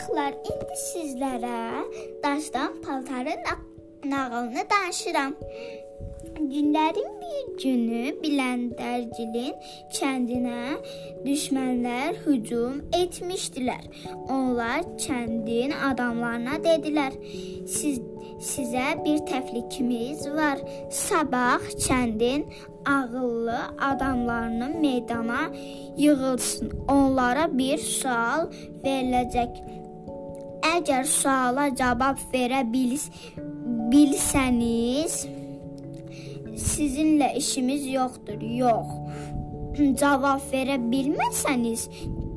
uşaqlar, indi sizlərə daşdan paltarın nağılını danışıram. Günlərin bir günü Biləndərgilin kəndinə düşmənlər hücum etmişdilər. Onlar kəndin adamlarına dedilər: "Siz sizə bir təklifimiz var. Sabah kəndin ağıllı adamlarını meydana yığılsın. Onlara bir sual veriləcək. Əgər suala cavab verə bils bilsəniz, sizinlə işimiz yoxdur. Yox. Cavab verə bilməsəniz,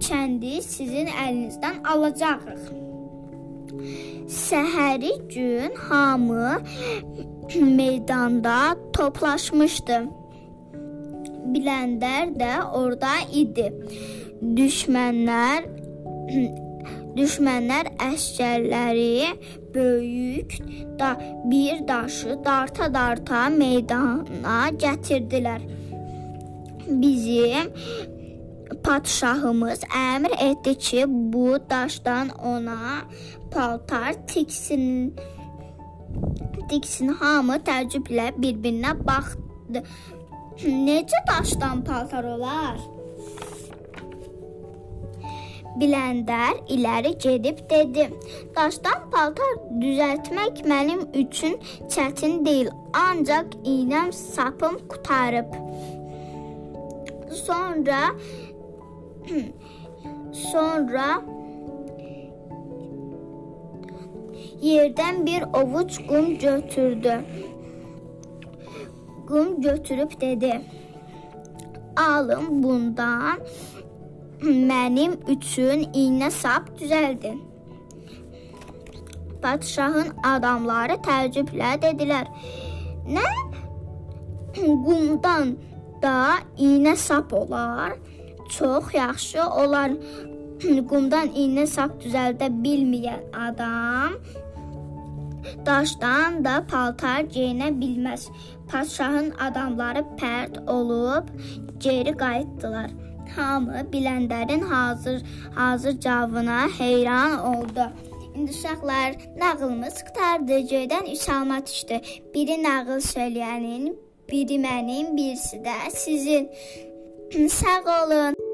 kəndi sizin əlinizdən alacağıq. Səhəri gün hamı meydanda toplaşmışdı. Biləndər də orada idi. Düşmənlər düşmənlər əskərləri böyük da bir daşı darta-darta meydana gətirdilər. Bizim padşahımız əmr etdi ki, bu daşdan ona paltar tiksin. Diksin hamı təəccüblə bir-birinə baxdı. Necə daşdan paltar olar? Biləndər irəli gedib dedi: "Daşdan paltar düzəltmək mənim üçün çətin deyil, ancaq iynəm, sapım qutarıb." Sonra sonra yerdən bir ovuc qum götürdü. Qum götürüb dedi: "Alın bundan mənim üçün iynə sap düzəldin." Padşahın adamları təəccüblə dedilər: "Nə? Qumdan da iynə sap olar? Çox yaxşı olar." Qumdan iynə sap düzəldə bilməyən adam daşdan da paltar geyinə bilməz. Padşahın adamları pərt olub geri qayıtdılar. Hamı Biləndərin hazır hazır cavabına heyran oldu. İndi uşaqlar, nağılımız qurtardı. Göydən üç alma düşdü. Biri nağıl söyləyənin, biri mənim, birisi də sizin. Sağ olun.